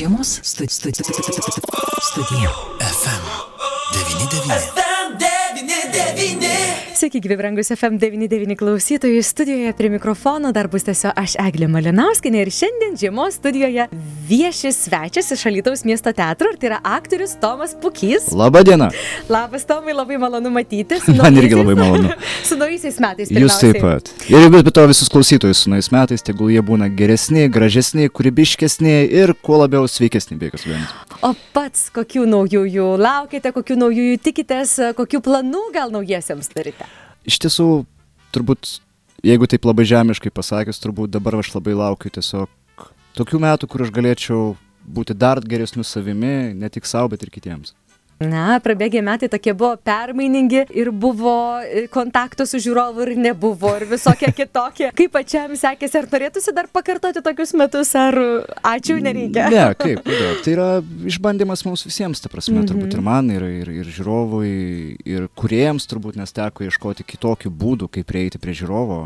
Žiemos studi studi studija. FM99. Sveiki, gyvi brangus FM99 klausytojai. Studijoje prie mikrofono dar bus tiesiog aš Eglė Malinauskinė ir šiandien žiemos studijoje vieši svečias iš Alytaus miesto teatro ir tai yra aktorius Tomas Pukys. Labą dieną. Labas, Tomai, labai malonu matyti. Su Man irgi naujaisiais- labai malonu. su naujaisiais metais. Jūs taip pirmiausiai. pat. Ir be to visus klausytojus su naujais metais, tegul jie būna geresni, gražesni, kūrybiškesni ir kuo labiau sveikesni, be jokios abejonės. O pats kokių naujųjų laukite, kokių naujųjų tikitės, kokių planų gal naujiesiems turite? Iš tiesų, turbūt, jeigu taip labai žemiškai pasakius, turbūt dabar aš labai laukiu tiesiog tokių metų, kur aš galėčiau būti dar geresniu savimi, ne tik savo, bet ir kitiems. Na, prabėgę metai tokie buvo permainingi ir buvo e, kontakto su žiūrovu ir nebuvo ir visokie kitokie. Kaip pačiam sekėsi, ar norėtųsi dar pakartoti tokius metus, ar ačiū nereikia? Ne, kaip, kodėl? Tai yra išbandymas mums visiems, ta prasme, mm -hmm. turbūt ir man, ir, ir, ir žiūrovui, ir kuriejams turbūt, nes teko ieškoti kitokių būdų, kaip prieiti prie žiūrovo.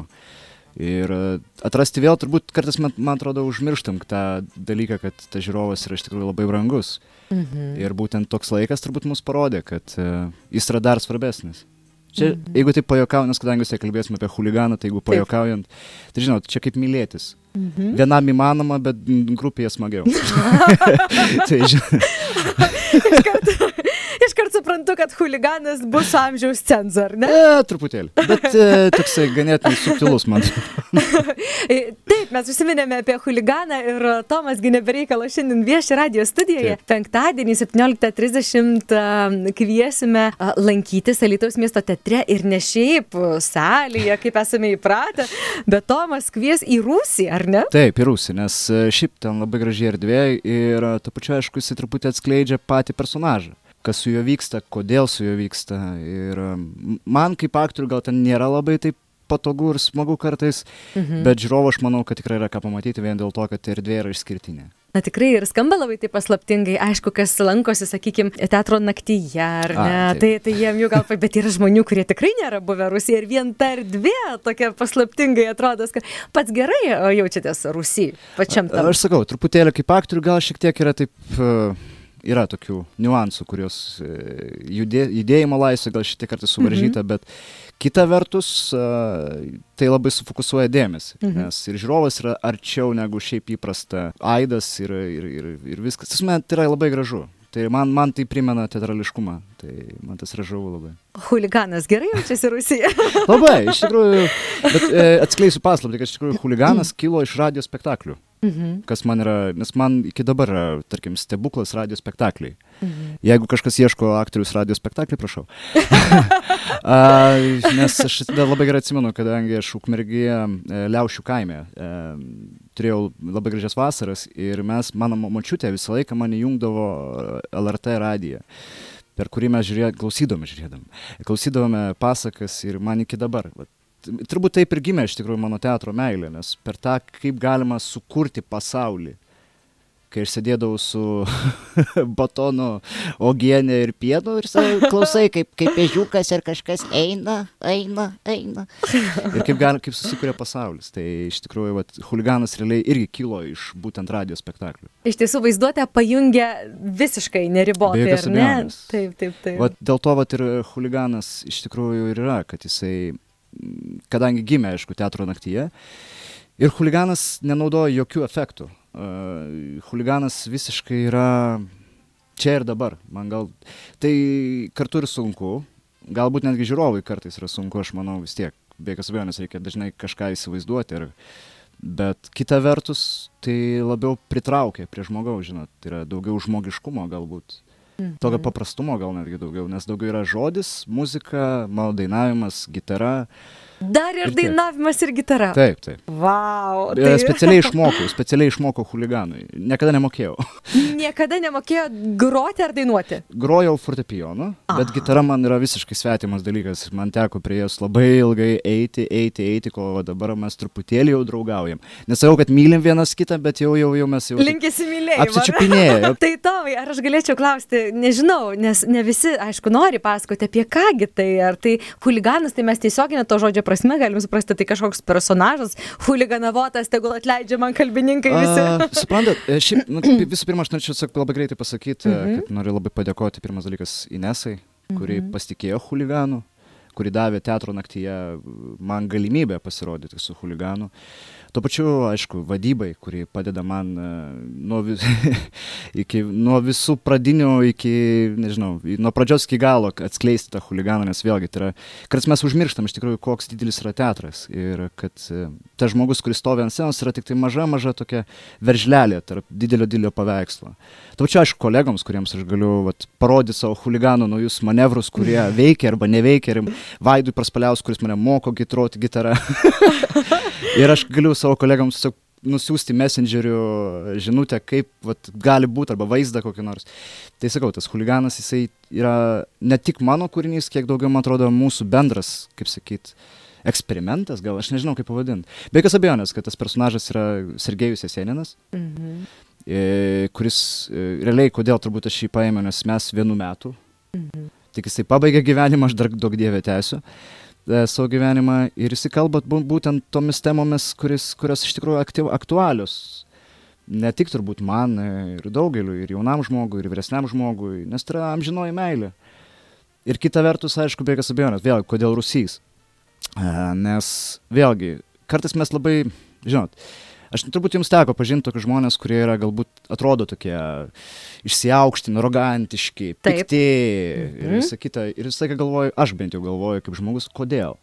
Ir e, atrasti vėl, turbūt kartais, man, man atrodo, užmirštam tą dalyką, kad tas žiūrovas yra iš tikrųjų labai brangus. Mhm. Ir būtent toks laikas turbūt mums parodė, kad uh, jis yra dar svarbesnis. Čia, mhm. jeigu taip pajokaujant, nes kadangi jūs kalbėsime apie huliganą, tai jeigu pajokaujant, tai žinot, čia kaip mylėtis. Mhm. Vienam įmanoma, bet grupėje smagiau. tai, ži- Iškart suprantu, kad huliganas bus amžiaus cenzu, ar ne? e, truputėlį. Bet e, toksai ganėtinai subtilus man. E, Taip, mes užsiminėme apie huliganą ir Tomas Ginebereikalo šiandien vieši radio studijoje. Taip. Penktadienį 17.30 a, kviesime a, lankytis Alytaus miesto teatre ir ne šiaip salėje, kaip esame įpratę, bet Tomas kvies į Rusiją, ar ne? Taip, ir Rusija, nes e, šiaip ten labai gražiai erdvė ir e, tuo pačiu, aišku, jisai truputį atskleidžia patį personažą. Kas su juo vyksta, kodėl su juo vyksta. Ir e, m- man kaip aktoriui gal ten nėra labai taip patogu ir smagu kartais, mhm. bet žiūrovo aš manau, kad tikrai yra ką pamatyti vien dėl to, kad erdvė yra išskirtinė. Na tikrai ir skamba labai taip paslaptingai, aišku, kas lankosi, sakykime, teatro naktyje, ar A, ne, taip. tai, tai jiem jau gal, bet yra žmonių, kurie tikrai nėra buvę Rusijoje ir vien ta erdvė tokia paslaptingai atrodo, kad pats gerai jaučiatės Rusijai, pačiam tam. Aš sakau, truputėlį kaip aktoriui gal šiek tiek yra taip, e, yra tokių niuansų, kurios e, judė, judėjimo laisvė gal šiek tiek kartais suvaržyta, mhm. bet kita vertus e, tai labai sufokusuoja dėmesį, mhm. nes ir žiūrovas yra arčiau negu šiaip įprasta aidas ir, ir, ir, ir viskas. Tas man tai yra labai gražu. Tai man, man tai primena teatrališkumą, tai man tas yra žavu labai. Huliganas gerai jaučiasi Rusijoje. Labai, iš tikrųjų, bet e, atskleisiu paslaptį, kad iš tikrųjų huliganas kilo iš radio spektaklių. Mhm. Kas man yra, nes man iki dabar yra, tarkim, stebuklas radio spektakliai. Jeigu kažkas ieško aktorius radio spektaklį, prašau. A, nes aš tada labai gerai atsimenu, kadangi aš ukmergėje e, Liaušių kaime e, turėjau labai gražias vasaras ir mes, mano mo- močiutė visą laiką mane jungdavo e, LRT radiją per kurį mes žiūrėjome, klausydami žiūrėdami, klausydavome pasakas ir man iki dabar. Vat, turbūt taip ir gimė iš tikrųjų mano teatro meilė, nes per tą, kaip galima sukurti pasaulį. Kai aš sėdėdavau su batonu, ogienė ir pienu ir sa- klausai, kaip, kaip ežiukas ir kažkas eina, eina, eina. Ir kaip, gali, kaip susikuria pasaulis. Tai iš tikrųjų, vat, huliganas realiai irgi kilo iš būtent radio spektaklių. Iš tiesų vaizduotę pajungia visiškai neribotai, ne? Taip, taip, taip. Vat dėl to vat ir huliganas iš tikrųjų ir yra, kad jisai, kadangi gimė, aišku, teatro naktyje, ir huliganas nenaudoja jokių efektų. Uh, huliganas visiškai yra čia ir dabar. Man gal tai kartu ir sunku, galbūt netgi žiūrovui kartais yra sunku, aš manau vis tiek. Be jokios abejonės reikia dažnai kažką įsivaizduoti. Ir, bet kita vertus, tai labiau pritraukia prie žmogaus, žinot, tai yra daugiau žmogiškumo galbūt. Tokio paprastumo gal netgi daugiau, nes daugiau yra žodis, muzika, mano dainavimas, gitara. Dar ir ir dainavimas ir gitara. Taip, taip. Vau. E, Specialiai išmokau, specialiai išmokau huliganui. Niekada nemokėjau. Niekada nemokėjo groti ar dainuoti. Grojau fortepijonu, bet gitara man yra visiškai svetimas dalykas. Man teko prie jos labai ilgai eiti, eiti, eiti, kol dabar mes truputėlį jau draugaujam. Nesakau, kad mylim vienas kitą, bet jau, jau, jau mes jau... taip Linkėsi mylėjimo. Apsičiupinėję. Tai Tomai, ar aš galėčiau klausti, nežinau, nes ne visi, aišku, nori pasakoti apie kągi tai, ar tai huliganas, tai mes tiesioginę to žodžio prasme galim suprasti, tai kažkoks personažas, huliganavotas, tegul atleidžia man kalbininkai visi. A, suprantat, e, šiaip, nu, visų pirma, aš norėčiau tiesiog labai greitai pasakyti, Mhm. kad noriu labai padėkoti pirmas dalykas Inesai, kuri Mhm. pasitikėjo huliganu, kuri davė teatro naktyje man galimybę pasirodyti su huliganu. Tuo pačiu, aišku, vadybai, kuri padeda man e, nuo, vis, iki, nuo visų pradinių iki, nežinau, nuo pradžios iki galo atskleisti tą huliganą, nes vėlgi tai yra, kartais mes užmirštam iš tikrųjų, koks didelis yra teatras ir kad e, tas žmogus, kuris stovi ant scenos, yra tik tai maža, maža tokia veržlelė tarp didelio, didelio paveikslo. Tuo pačiu, aišku, kolegoms, kuriems aš galiu vat, parodyti savo huliganų naujus manevrus, kurie veikia arba neveikia, ir Vaidui Praspaliaus, kuris mane moko gitroti gitarą. ir aš galiu savo kolegams tiesiog nusiųsti messengeriu žinutę, kaip vat, gali būti, arba vaizdą kokį nors. Tai sakau, tas huliganas, jisai yra ne tik mano kūrinys, kiek daugiau, man atrodo, mūsų bendras, kaip sakyt, eksperimentas, gal aš nežinau kaip pavadinti. Be jokios abejonės, kad tas personažas yra Sergejus Eseninas, Mhm. e, kuris e, realiai, kodėl turbūt aš jį paėmiau, nes mes vienu metu, Mhm. tik jisai pabaigė gyvenimą, aš dar daug dievę tęsiu e, savo gyvenimą ir jisai kalba bū- būtent tomis temomis, kuris, kurios iš tikrųjų aktyv, aktualios. Ne tik turbūt man e, ir daugeliu, ir jaunam žmogui, ir vyresniam žmogui, nes tai yra amžinoji meilė. Ir kita vertus, aišku, be jokios abejonės, vėl, kodėl rusys. E, Nes vėlgi, kartais mes labai, žinot, aš turbūt jums teko pažinti tokius žmonės, kurie yra galbūt atrodo tokie išsiaukštinę, arogantiški, pikti ir Mhm. visą kitą. Ir visą laiką galvoju, aš bent jau galvoju kaip žmogus, kodėl.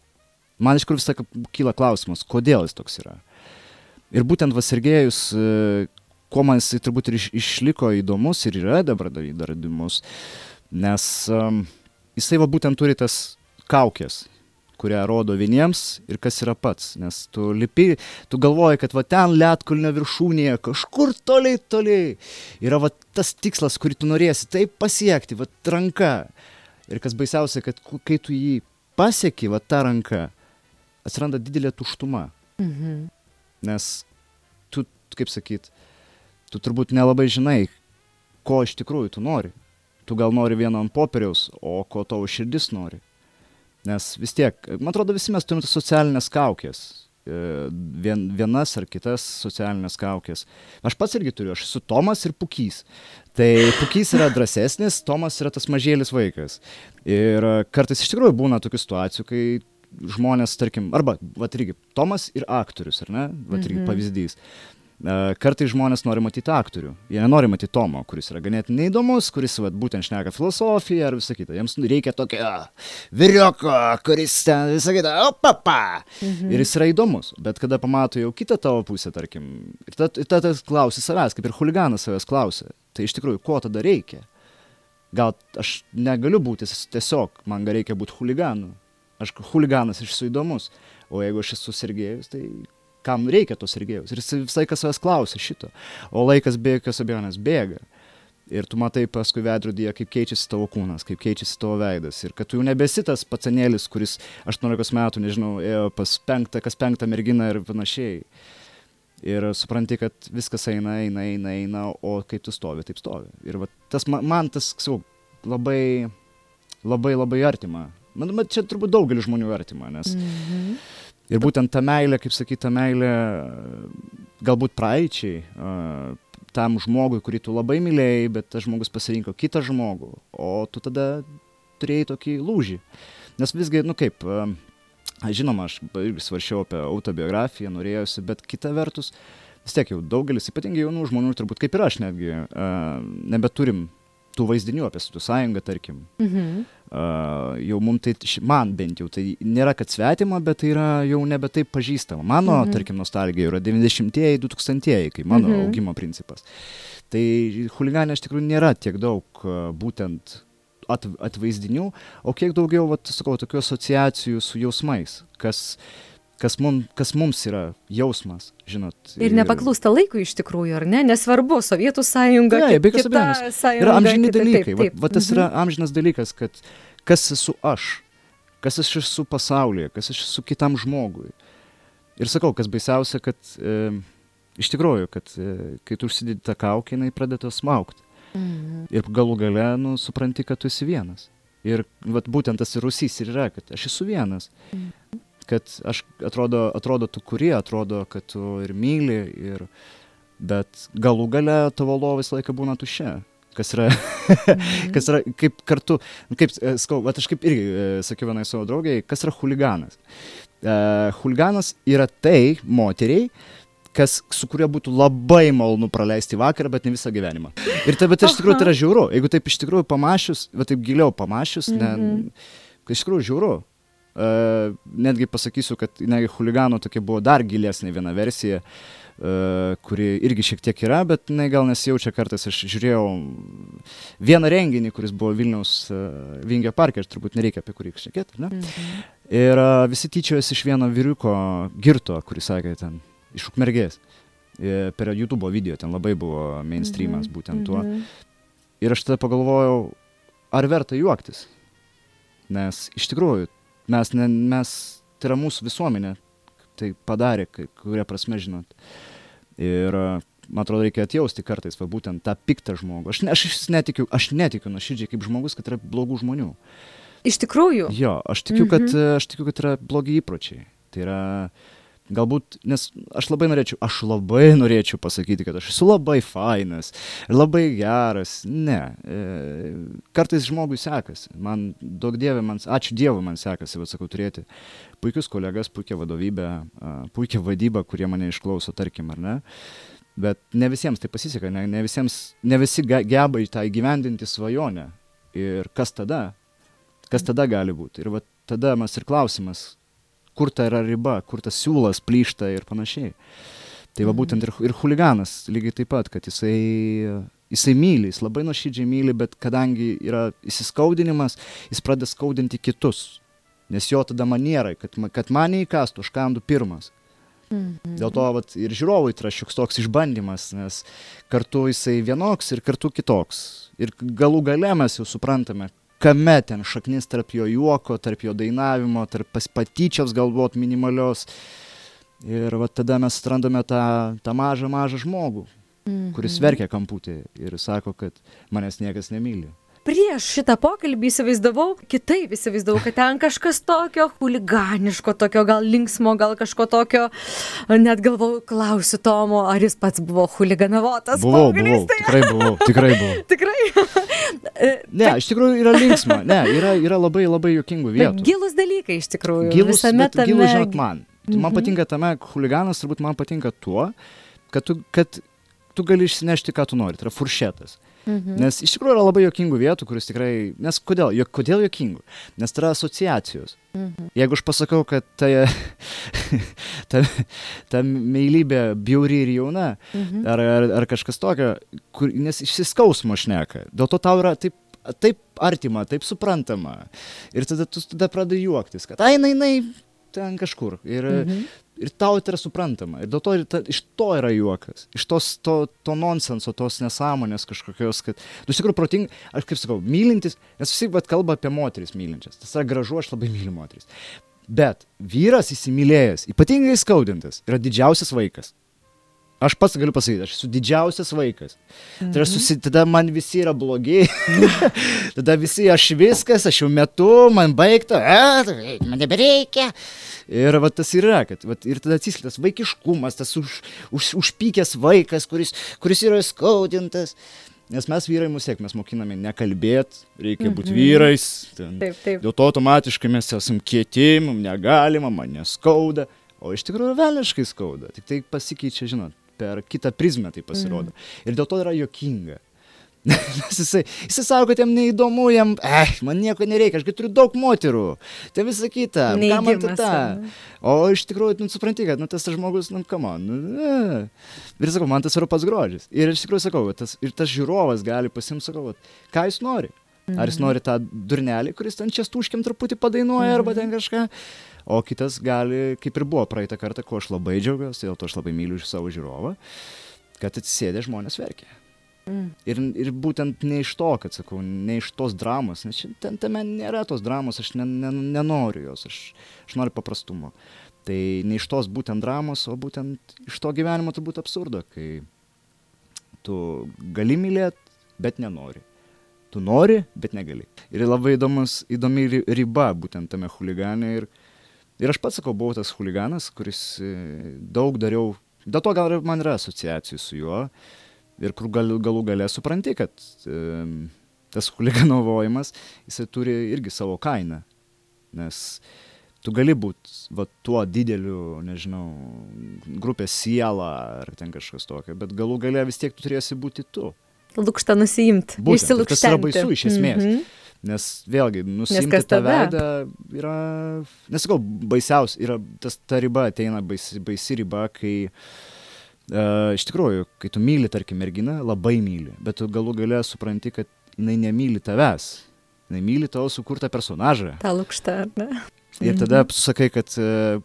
Man iš kur visą laiką kyla klausimas, kodėl jis toks yra. Ir būtent Vasirgėjus, e, kuo man jis turbūt ir iš, išliko įdomus ir yra dabar dar įdomus, nes um, jisai va būtent turi tas kaukės, kurią rodo vieniems ir kas yra pats. Nes tu lipi, tu galvoji, kad va ten lietkulnio viršūnėje, kažkur toliai, toliai yra va tas tikslas, kurį tu norėsi taip pasiekti, va ranka. Ir kas baisiausia, kad kai tu jį pasieki, va tą ranką, atsiranda didelė tuštuma. Mhm. Nes tu, kaip sakyt, tu turbūt nelabai žinai, ko iš tikrųjų tu nori. Tu gal nori vieno ant popieriaus, o ko tavo širdis nori. Nes vis tiek, man atrodo, visi mes turime tas socialinės kaukės. E, Vien, vienas ar kitas socialinės kaukės. Aš pats irgi turiu, aš esu Tomas ir Pukys. Tai Pukys yra drąsesnis, Tomas yra tas mažėlis vaikas. Ir kartais iš tikrųjų būna tokių situacijų, kai žmonės, tarkim, arba, va, irgi, Tomas ir aktorius, ar ne? Va, irgi Mhm. pavyzdys. E, Kartais žmonės nori matyti aktorių, jie nenori matyti Tomo, kuris yra ganėtinai įdomus, kuris vat, būtent šneka filosofiją ar visą kitą. Jiems reikia tokio a, vyrioko, kuris ten visą kitą, opapa. Mhm. Ir jis yra įdomus, bet kada pamato jau kitą tavo pusę, tarkim, ir tada ta, ta, klausi savęs, kaip ir huliganas savęs klausia, tai iš tikrųjų, ko tada reikia? Gal aš negaliu būti tiesiog, man reikia būti huliganu. Aš huliganas, aš esu įdomus. O jeigu aš esu sergėjus, tai kam reikia tos sergėjus? Ir jis visai kas savęs klausia šito. O laikas be jokios abejonės bėga. Ir tu matai paskui veidrodyje, kaip keičiasi tavo kūnas, kaip keičiasi tavo veidas. Ir kad tu jau nebesi tas pacanėlis, kuris 18 metų, nežinau, ėjo pas penktą, kas penktą merginą ir panašiai. Ir supranti, kad viskas eina, eina, eina, eina, o kai tu stovi, taip stovi. Ir va, tas man, man tas, sakau, labai, labai, labai artima. Man, man čia turbūt daugelis žmonių artima, nes Mhm. Ir būtent ta meilė, kaip sakyta, meilė galbūt praeičiai, a, tam žmogui, kurį tu labai mylėjai, bet tas žmogus pasirinko kitą žmogų, o tu tada turėjai tokį lūžį. Nes visgi, nu kaip, a, žinoma, aš irgi svaršiau apie autobiografiją, norėjusi, bet kita vertus, vis tiek jau daugelis, ypatingai jaunų žmonių, turbūt kaip ir aš netgi, nebeturim tų vaizdinių apie Sovietų sąjungą, tarkim. Mhm. Uh, jau mums tai, man bent jau, tai nėra kad svetima, bet tai yra jau nebe taip pažįstama. Mano, Mhm. tarkim, nostalgija yra 90-ieji, 2000-ieji, kai mano Mhm. augimo principas. Tai huliganė iš tikrųjų nėra tiek daug uh, būtent at, atvaizdinių, o kiek daugiau, vat, sakau, tokių asociacijų su jausmais, kas, kas, mum, kas mums yra jausmas, žinot. Ir nepaklūsta laikui iš tikrųjų, ar ne? Nesvarbu, Sovietų sąjunga, Ne, be jokios abejonės. Yra amžini kita- dalykai. Taip, Va, taip. va tas Mhm. yra amžinas dalykas, kad kas esu aš, kas aš esu pasaulyje, kas aš esu kitam žmogui. Ir sakau, kas baisiausia, kad e, iš tikrųjų, kad e, kai tu užsidedi tą kaukę, jinai pradeda smaukti. Mhm. Ir galų gale, nu, supranti, kad tu esi vienas. Ir vat, būtent tas ir rusys ir yra, kad aš esu vienas. Mhm. Kad aš atrodo, atrodo tu kuri, atrodo, kad tu ir myli, ir, bet galų gale tavo lova visą laiką būna tuščia. Kas yra, kas yra kaip kartu, nu, kaip, e, skau, va aš kaip irgi e, sakiau vienai savo draugiai, kas yra huliganas. Uh, huliganas yra tai moteriai, kas, su kuria būtų labai malonu praleisti vakarą, bet ne visą gyvenimą. Ir tai, bet iš tikrųjų tai yra žiauru. Jeigu taip iš tikrųjų pamašius, va taip giliau pamašius, ne, kai iš tikrųjų žiauru. Uh, netgi pasakysiu, kad negi huligano tokia buvo dar gilesnė viena versija, uh, kuri irgi šiek tiek yra, bet jinai gal nesijaučia kartais. Aš žiūrėjau vieną renginį, kuris buvo Vilniaus uh, Vingio parke, aš turbūt nereikia apie kurį šnekėti, ne? Mhm. Ir visi tyčiojasi iš vieno vyriuko girto, kuris sakė ten, iš ukmergės. Per YouTube video ten labai buvo mainstreamas Mhm, būtent tuo. mhm. Ir aš tada pagalvojau, ar verta juoktis. Nes iš tikrųjų, mes, ne, mes tai yra mūsų visuomenė, tai padarė, kai kuria prasme, žinot. Ir man atrodo, reikia atjausti kartais, va būtent tą piktą žmogų. Aš, ne, aš netikiu, aš netikiu nuoširdžiai kaip žmogus, kad yra blogų žmonių. Iš tikrųjų. Jo, aš tikiu, kad, Mhm. e, aš tikiu, kad yra blogi įpročiai. Tai yra, galbūt, nes aš labai norėčiau, aš labai norėčiau pasakyti, kad aš esu labai fainas labai geras. Ne. E, kartais žmogui sekasi. Man, daug dievė, man, ačiū Dievui man sekasi, bet sakau, turėti puikius kolegas, puikią vadovybę, a, puikią vadybą, kurie mane išklauso, tarkim, ar ne. Bet ne visiems tai pasiseka, ne, ne, visiems, ne visi ge- geba į tą įgyvendinti svajonę. Ir kas tada? Kas tada gali būti? Ir va tada mes ir klausimas, kur ta yra riba, kur tas siūlas plyšta ir panašiai. Tai va būtent ir, ir huliganas lygiai taip pat, kad jisai, jisai myli, jis labai nuoširdžiai myli, bet kadangi yra įsiskaudinimas, jis pradeda skaudinti kitus. Nes jo tada manierai, kad, kad mane įkastų, aš kandu pirmas. Mhm. Dėl to vat, ir žiūrovui tai yra šioks toks išbandymas, nes kartu jisai vienoks ir kartu kitoks. Ir galų gale mes jau suprantame, kame ten šaknis tarp jo juoko, tarp jo dainavimo, tarp patyčios galbūt minimalios. Ir va tada mes atrandame tą, tą mažą, mažą žmogų, kuris Mhm. verkia kamputį ir sako, kad manęs niekas nemyli. Prieš šitą pokalbį įsivaizdavau, kitaip įsivaizdavau, kad ten kažkas tokio huliganiško, tokio gal linksmo, gal kažko tokio, net galvau, klausiu Tomo, ar jis pats buvo huliganavotas. Buvau, buvau, paauglystėje? tikrai buvau, tikrai buvau. Tikrai. Ne, iš tikrųjų yra linksma, ne, yra, yra labai labai jokingų vietų. Gilus dalykai iš tikrųjų. gilus, visame tame. gilus, žinot, man. Mhm. Man Mhm. patinka tame, huliganas turbūt man patinka tuo, kad tu, kad tu gali išsinešti, ką tu nori, tai yra furšetas. Mhm. Nes iš tikrųjų yra labai jokingų vietų, kuris tikrai, nes kodėl, jo, kodėl jokingų? Nes tai yra asociacijos. Mhm. Jeigu aš pasakau, kad tai, ta, ta meilybė bjauri ir jauna, Mhm. ar, ar, ar kažkas tokio, kur, nes išsiskausmo šneka. Dėl to tau yra taip, taip artima, taip suprantama. Ir tada tu tada pradedi juoktis, kad ai, jinai, jinai ten kažkur. Ir, Mhm. Ir tau tai yra suprantama. Ir dėl to ir ta, iš to yra juokas. Iš tos, to, to nonsenso, tos nesąmonės kažkokios, kad, nu, iš tikrųjų, protingai, aš kaip sakau, mylintis, nes visi bet kalba apie moteris mylinčias. Tas yra gražu, aš labai myliu moteris. Bet vyras įsimylėjęs, ypatingai skaudintas, yra didžiausias vaikas. Aš pats galiu pasakyti, aš esu didžiausias vaikas. Tai yra susi, tada man visi yra blogi. tada visi aš viskas, aš jau metu, man baigta, e, man nebereikia. Ir va tas yra, kad va, ir tada atsiskleidė tas vaikiškumas, tas už, už, užpykęs vaikas, kuris, kuris yra skaudintas. Nes mes vyrai mus tiek, mes mokiname nekalbėti, reikia būti Mhm. vyrais. Ten. Taip, taip. Dėl to automatiškai mes esam kieti, mums negalima, man neskauda. O iš tikrųjų velniškai skauda. Tik tai pasikeičia, žinot, per kitą prizmę tai pasirodo. Mm. Ir dėl to yra jokinga. Nes jisai, jisai sako, kad jam neįdomu, jam, eh, man nieko nereikia, aš turiu daug moterų. Tai visa kita. ką man ta Neigimas, ta? O iš tikrųjų, nu, supranti, kad nu, tas žmogus, nu, kam, nu, ne. Ir sakau, man tas yra pats grožis. Ir iš tikrųjų sakau, tas, ir tas žiūrovas gali pasimti, sakau, ką jis nori. Ar jis nori tą durnelį, kuris ten čia stūškiam truputį padainuoja arba ten kažką. O kitas gali, kaip ir buvo praeitą kartą, ko aš labai džiaugiuosi, dėl to aš labai myliu savo žiūrovą, kad atsisėdė žmonės verkia. Mm. Ir, ir būtent ne iš to, kad sakau, ne iš tos dramos, nes ten tame nėra tos dramos, aš ne, ne, nenoriu jos, aš, aš noriu paprastumo. Tai ne iš tos būtent dramos, o būtent iš to gyvenimo turbūt absurdo, kai tu gali mylėti, bet nenori. Tu nori, bet negali. Ir labai įdomus, įdomi ri- riba būtent tame huligane ir Ir aš pats sakau, buvau tas huliganas, kuris e, daug dariau, dėl to gal man yra asociacijų su juo. Ir kur gal, galų gale supranti, kad e, tas huliganovojimas, jisai turi irgi savo kainą. Nes tu gali būti tuo dideliu, nežinau, grupės siela ar ten kažkas tokio, bet galų gale vis tiek tu turėsi būti tu. Lūkštą nusiimti. Būtent, tas yra baisu iš esmės. Mm -hmm. Nes vėlgi, nusimti tą veidą yra, nesakau, baisiausia, yra tas ta riba ateina baisi, baisi riba, kai uh, iš tikrųjų, kai tu myli, tarkim, merginą, labai myli, bet tu galų gale supranti, kad jinai nemyli tavęs, jinai myli tavo sukurtą personažą. Ta lūkšta, ar ne? Ir tada tu sakai, kad,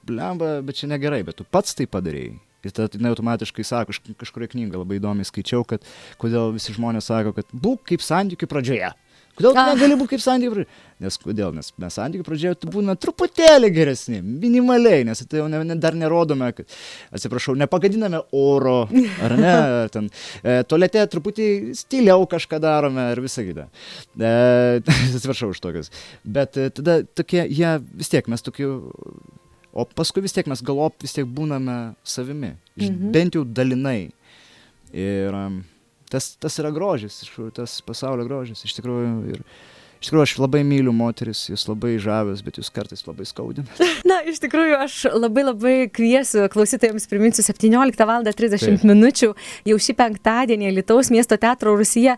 blemba, bet čia negerai, bet tu pats tai padarėjai. Ir tada jinai automatiškai sako, aš kažkurį knygą labai įdomiai skaičiau, kad kodėl visi žmonės sako, kad būk kaip santykių pradžioje. Kodėl tu negali būti kaip santykių pradžioje? Nes kodėl? Nes mes santykių pradžioje būna truputėlį geresni, minimaliai, nes tai jau ne, ne, dar nerodome, kad, atsiprašau, nepagadiname oro, ar ne, ar ten e, tolete truputį stiliau kažką darome ir visą kitą. E, atsiprašau už tokius. Bet e, tada tokie, jie vis tiek mes tokių o paskui vis tiek mes galop vis tiek būname savimi, mhm. bent jau dalinai. Ir um, tas, tas yra grožis, tas pasaulio grožis, iš tikrųjų. Ir, Iš tikrųjų, aš labai myliu moteris, jūs labai žavės, bet jūs kartais labai skaudinate. Na, iš tikrųjų, aš labai labai kviesiu klausytojams priminsiu 17 val. 30 Taip. minučių jau šį penktadienį Lietuvos miesto teatro Rusija.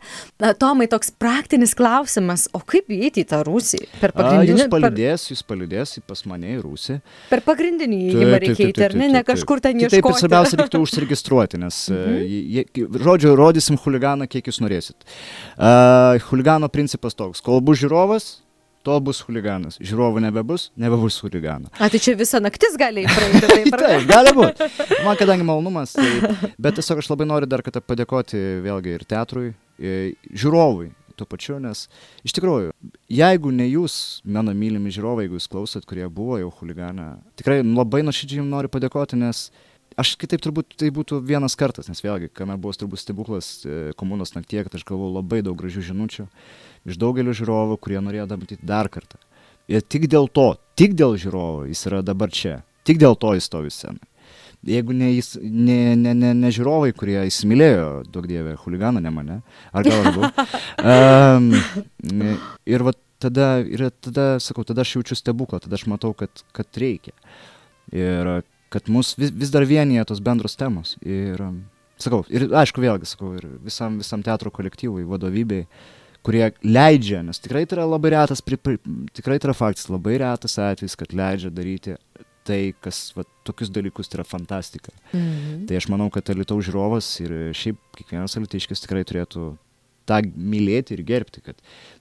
Tomai, toks praktinis klausimas, o kaip įeiti į tą Rusiją? Per pagrindinį... A, jūs palidės, per... jūs palidės pas mane į Rusiją. Per pagrindinį įėjimą reikia eiti, ar ne? Ne kažkur ten ieškoti. Taip, ir svarbiausia, reiktų užsiregistruoti, nes, mhm. žodžiu, rodysim huliganą, kiek jūs norėsit. Uh, huligano principas toks, kol bus žiūrovas, tol bus huliganas. Žiūrovų nebebus, nebebus huligano. A, tai čia visą naktis gali praeiti. Taip, taip gali būti. Man kadangi malonumas, tai, bet tiesiog aš labai noriu dar kartą padėkoti vėlgi ir teatrui, ir žiūrovui tuo pačiu, nes iš tikrųjų, jeigu ne jūs, mano mylimi žiūrovai, jeigu jūs klausot, kurie buvo jau huligana, tikrai labai nuoširdžiai jums noriu padėkoti, nes aš kitaip turbūt tai būtų vienas kartas, nes vėlgi, kame buvo turbūt stebuklas e, komunos naktie, kad aš gavau labai daug gražių žinučių iš daugelio žiūrovų, kurie norėjo matyti dar kartą. Ir tik dėl to, tik dėl žiūrovo jis yra dabar čia, tik dėl to jis stovi scenai. Jeigu ne, jis, ne, ne, ne, ne žiūrovai, kurie įsimylėjo, daug dievė, huliganą, ne mane, ar gal labiau. Um, ir va tada, ir tada, sakau, tada aš jaučiu stebuklą, tada aš matau, kad, kad reikia. Ir kad mus vis, vis dar vienyje tos bendros temos. Ir sakau, ir aišku, vėlgi sakau, ir visam, visam teatro kolektyvui, vadovybei, kurie leidžia, nes tikrai tai yra labai retas, pri, pri, tikrai tai yra faktas, labai retas atvejis, kad leidžia daryti tai, kas va, tokius dalykus tai yra fantastika. Mhm. Tai aš manau, kad Lietuvos žiūrovas ir šiaip kiekvienas alitiškis tikrai turėtų tą mylėti ir gerbti, kad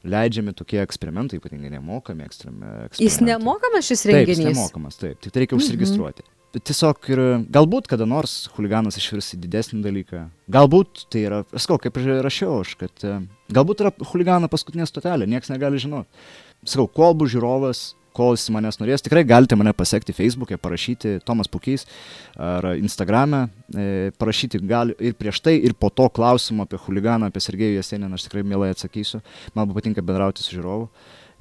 leidžiami tokie eksperimentai, ypatingai nemokami eksperimentai. Jis nemokamas šis renginys? Taip, jis nemokamas, taip, tik tai reikia mhm. užsiregistruoti. Mhm tiesiog ir galbūt kada nors huliganas išvirs į didesnį dalyką. Galbūt tai yra, sakau, kaip ir rašiau aš, kad e, galbūt yra huligano paskutinė stotelė, niekas negali žinoti. Sakau, kol bus žiūrovas, kol jis manęs norės, tikrai galite mane pasiekti Facebook'e, parašyti Tomas Pukys ar Instagram'e, e, parašyti gali ir prieš tai, ir po to klausimą apie huliganą, apie Sergejų Jaseniną, aš tikrai mielai atsakysiu. Man patinka bendrauti su žiūrovu,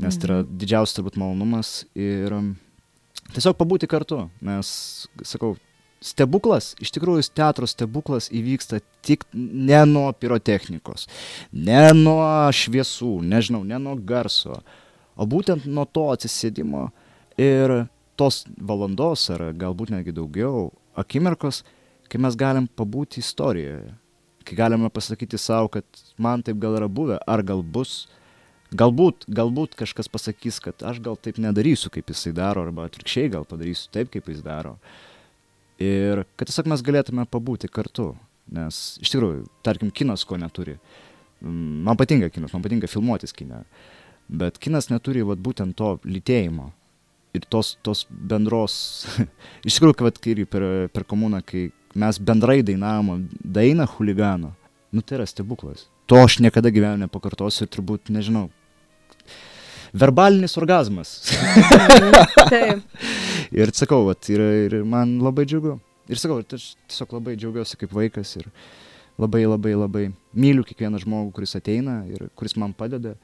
nes tai yra mhm. didžiausias turbūt malonumas. Ir, tiesiog pabūti kartu, nes, sakau, stebuklas, iš tikrųjų teatro stebuklas įvyksta tik ne nuo pirotechnikos, ne nuo šviesų, nežinau, ne nuo garso, o būtent nuo to atsisėdimo ir tos valandos ar galbūt netgi daugiau akimirkos, kai mes galim pabūti istorijoje, kai galime pasakyti savo, kad man taip gal yra buvę, ar gal bus, Galbūt, galbūt kažkas pasakys, kad aš gal taip nedarysiu, kaip jisai daro, arba atvirkščiai gal padarysiu taip, kaip jis daro. Ir kad tiesiog mes galėtume pabūti kartu. Nes iš tikrųjų, tarkim, kinas ko neturi. Mm, man patinka kinas, man patinka filmuotis kiną. Bet kinas neturi vat, būtent to lytėjimo. Ir tos, tos bendros... iš tikrųjų, kad kai per, per komuną, kai mes bendrai dainavom dainą huligano, nu tai yra stebuklas. To aš niekada gyvenime nepakartosiu ir turbūt, nežinau, verbalinis orgasmas. Taip. ir sakau, vat, ir, ir man labai džiugu. Ir sakau, aš tiesiog labai džiaugiuosi kaip vaikas ir labai labai labai myliu kiekvieną žmogų, kuris ateina ir kuris man padeda.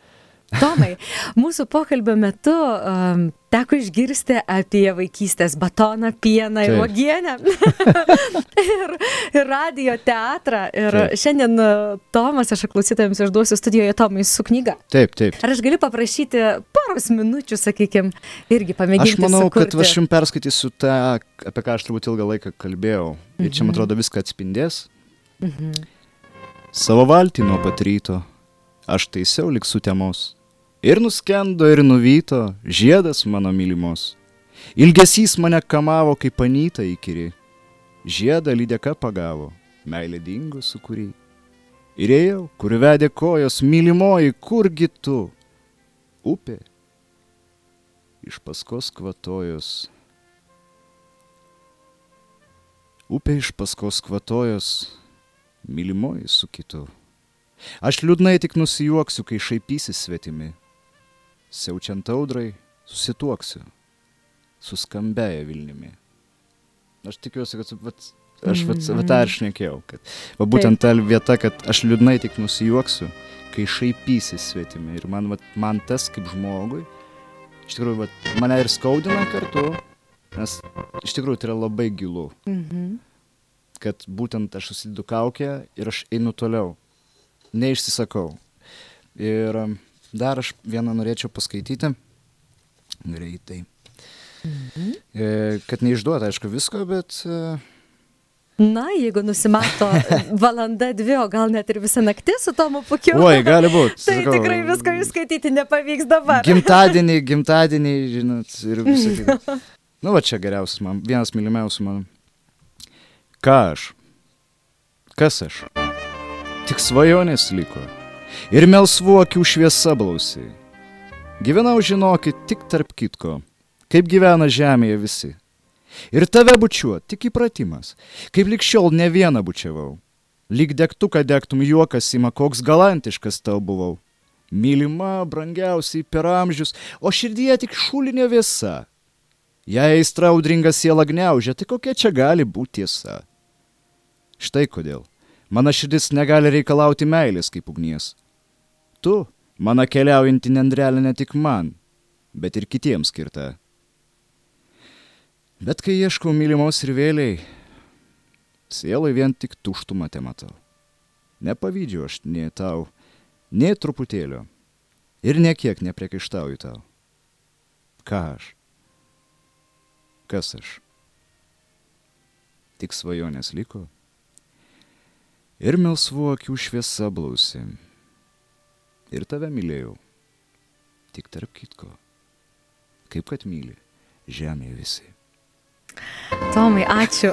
Tomai, mūsų pokalbio metu um, teko išgirsti apie vaikystės batoną, pieną ir uogienę. ir, ir radio teatrą. Ir Taip. šiandien uh, Tomas, aš klausytojams išduosiu studijoje Tomai su knyga. Taip, taip. Ar aš galiu paprašyti poros minučių, sakykime, irgi pamėginti? Aš manau, kad sukurti? aš jums perskaitysiu tą, apie ką aš turbūt ilgą laiką kalbėjau. Ir čia, man atrodo, viską atspindės. Mhm. Savo valtį nuo pat ryto aš taisiau lik sutemos. Ir nuskendo, ir nuvyto žiedas mano mylimos. Ilgesys mane kamavo kaip anyta įkyri. Žiedą lydeka pagavo, meilė dingo sukūry. Ir ėjau, kur vedė kojos, mylimoji, kurgi tu? Upė. Iš paskos kvatojos. Upė iš paskos kvatojos, mylimoji su kitu. Aš liūdnai tik nusijuoksiu, kai šaipysi svetimi. Siaučiant audrai, susituoksiu su skambėja Vilniumi. Aš tikiuosi, kad vat, aš vat, vat tą ir šnekėjau, kad va, būtent ta vieta, kad aš liūdnai tik nusijuoksiu, kai šaipysi svetimi. Ir man, vat, man tas kaip žmogui, iš tikrųjų, vat, mane ir skaudina kartu, nes iš tikrųjų tai yra labai gilu Mhm. kad būtent aš susidedu kaukę ir aš einu toliau. Neišsisakau. Ir um, dar aš vieną norėčiau paskaityti. Greitai. Mhm. E, kad neišduota, aišku, visko, bet... E, Na, jeigu nusimato valanda, dvi, o gal net ir visą naktį su Tomu Pukiu. oi, gali būti. Tai tikrai visko įskaityti nepavyks dabar. Gimtadienį, gimtadienį, žinot, ir visą kitą. Nu, va čia geriausias man, vienas mylimiausių man. Ką aš? Kas aš? Tik svajonės liko. Ir melsvų akių šviesa blausiai. Gyvenau, žinokit, tik tarp kitko, kaip gyvena žemėje visi. Ir tave bučiuo, tik įpratimas, kaip likščiol ne vieną bučiavau. Lyg degtuką degtum juokas ima, koks galantiškas tau buvau. Mylima, brangiausiai per amžius, o širdyje tik šulinė vėsa. Jei aistra audringa siela gniaužia, tai kokia čia gali būti tiesa? Štai kodėl. Mano širdis negali reikalauti meilės kaip ugnies. Tu, mano keliaujanti nendrelė ne tik man, bet ir kitiems skirta. Bet kai ieškau mylimos ir vėliai, sielai vien tik tuštumą te matau. Nepavydžiu aš nei tau, nei truputėlio. Ir niekiek nepriekaištauju tau. Ką aš? Kas aš? Tik svajonės liko. Ir melsvų akių šviesa blausi. Ir tave mylėjau. Tik tarp kitko. Kaip kad myli žemėje visi. Tomai, ačiū.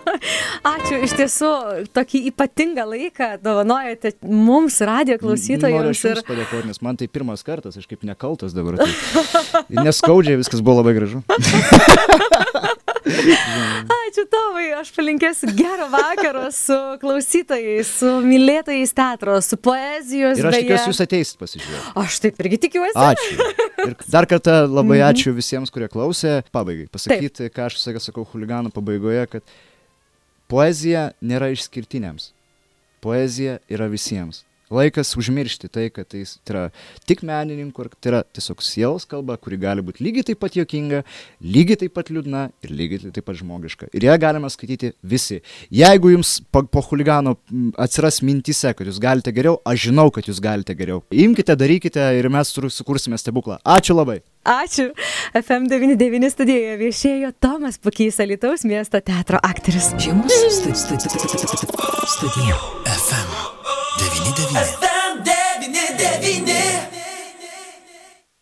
ačiū, iš tiesų, tokį ypatingą laiką dovanojate mums, radio Noriu klausytojams. aš jums padėkoti, nes man tai pirmas kartas, aš kaip nekaltas dabar. Tai neskaudžiai, viskas buvo labai gražu. Ačiū Tomai, aš palinkėsiu gero vakaro su klausytojais, su mylėtojais teatro, su poezijos. Ir aš beje. tikiuosi, jūs ateisit pasižiūrėti. Aš taip irgi tikiuosi. Ačiū. Ir dar kartą labai Mhm. ačiū visiems, kurie klausė. Pabaigai pasakyti, ką aš laiką sakau huliganų pabaigoje, kad poezija nėra išskirtiniams. Poezija yra visiems. Laikas užmiršti tai, kad tai yra tik menininkų, tai yra tiesiog sielos kalba, kuri gali būti lygiai taip pat jokinga, lygiai taip pat liūdna ir lygiai taip pat žmogiška. Ir ją galima skaityti visi. Jeigu jums po, po huligano atsiras mintise, kad jūs galite geriau, aš žinau, kad jūs galite geriau. Imkite, darykite ir mes sukursime stebuklą. Ačiū labai. Ačiū. FM99 studijoje viešėjo Tomas Pukys, Alitaus miesto teatro aktorius. Žiemos stu- stu- stu- studija. FM 99. FM 99